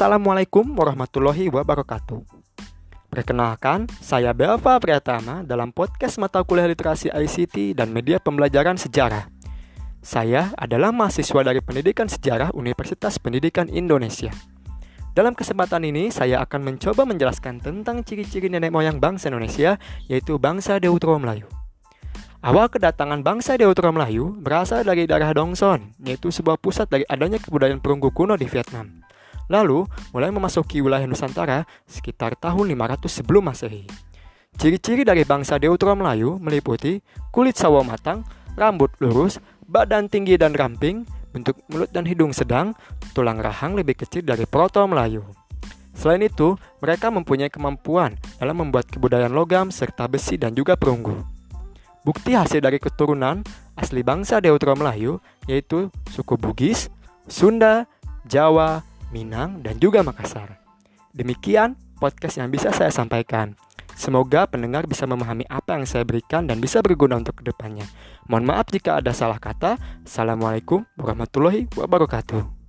Assalamualaikum warahmatullahi wabarakatuh. Perkenalkan, saya Belva Priyatama dalam podcast mata kuliah literasi ICT dan media pembelajaran sejarah. Saya adalah mahasiswa dari Pendidikan Sejarah Universitas Pendidikan Indonesia. Dalam kesempatan ini, saya akan mencoba menjelaskan tentang ciri-ciri nenek moyang bangsa Indonesia, yaitu bangsa Deutero Melayu. Awal kedatangan bangsa Deutero Melayu berasal dari daerah Dongson, yaitu sebuah pusat dari adanya kebudayaan perunggu kuno di Vietnam. Lalu, mulai memasuki wilayah Nusantara sekitar tahun 500 sebelum Masehi. Ciri-ciri dari bangsa Deutero Melayu meliputi kulit sawo matang, rambut lurus, badan tinggi dan ramping, bentuk mulut dan hidung sedang, tulang rahang lebih kecil dari Proto Melayu. Selain itu, mereka mempunyai kemampuan dalam membuat kebudayaan logam serta besi dan juga perunggu. Bukti hasil dari keturunan asli bangsa Deutero Melayu yaitu suku Bugis, Sunda, Jawa, Minang, dan juga Makassar. Demikian podcast yang bisa saya sampaikan. Semoga pendengar bisa memahami apa yang saya berikan dan bisa berguna untuk ke depannya. Mohon maaf jika ada salah kata. Assalamualaikum warahmatullahi wabarakatuh.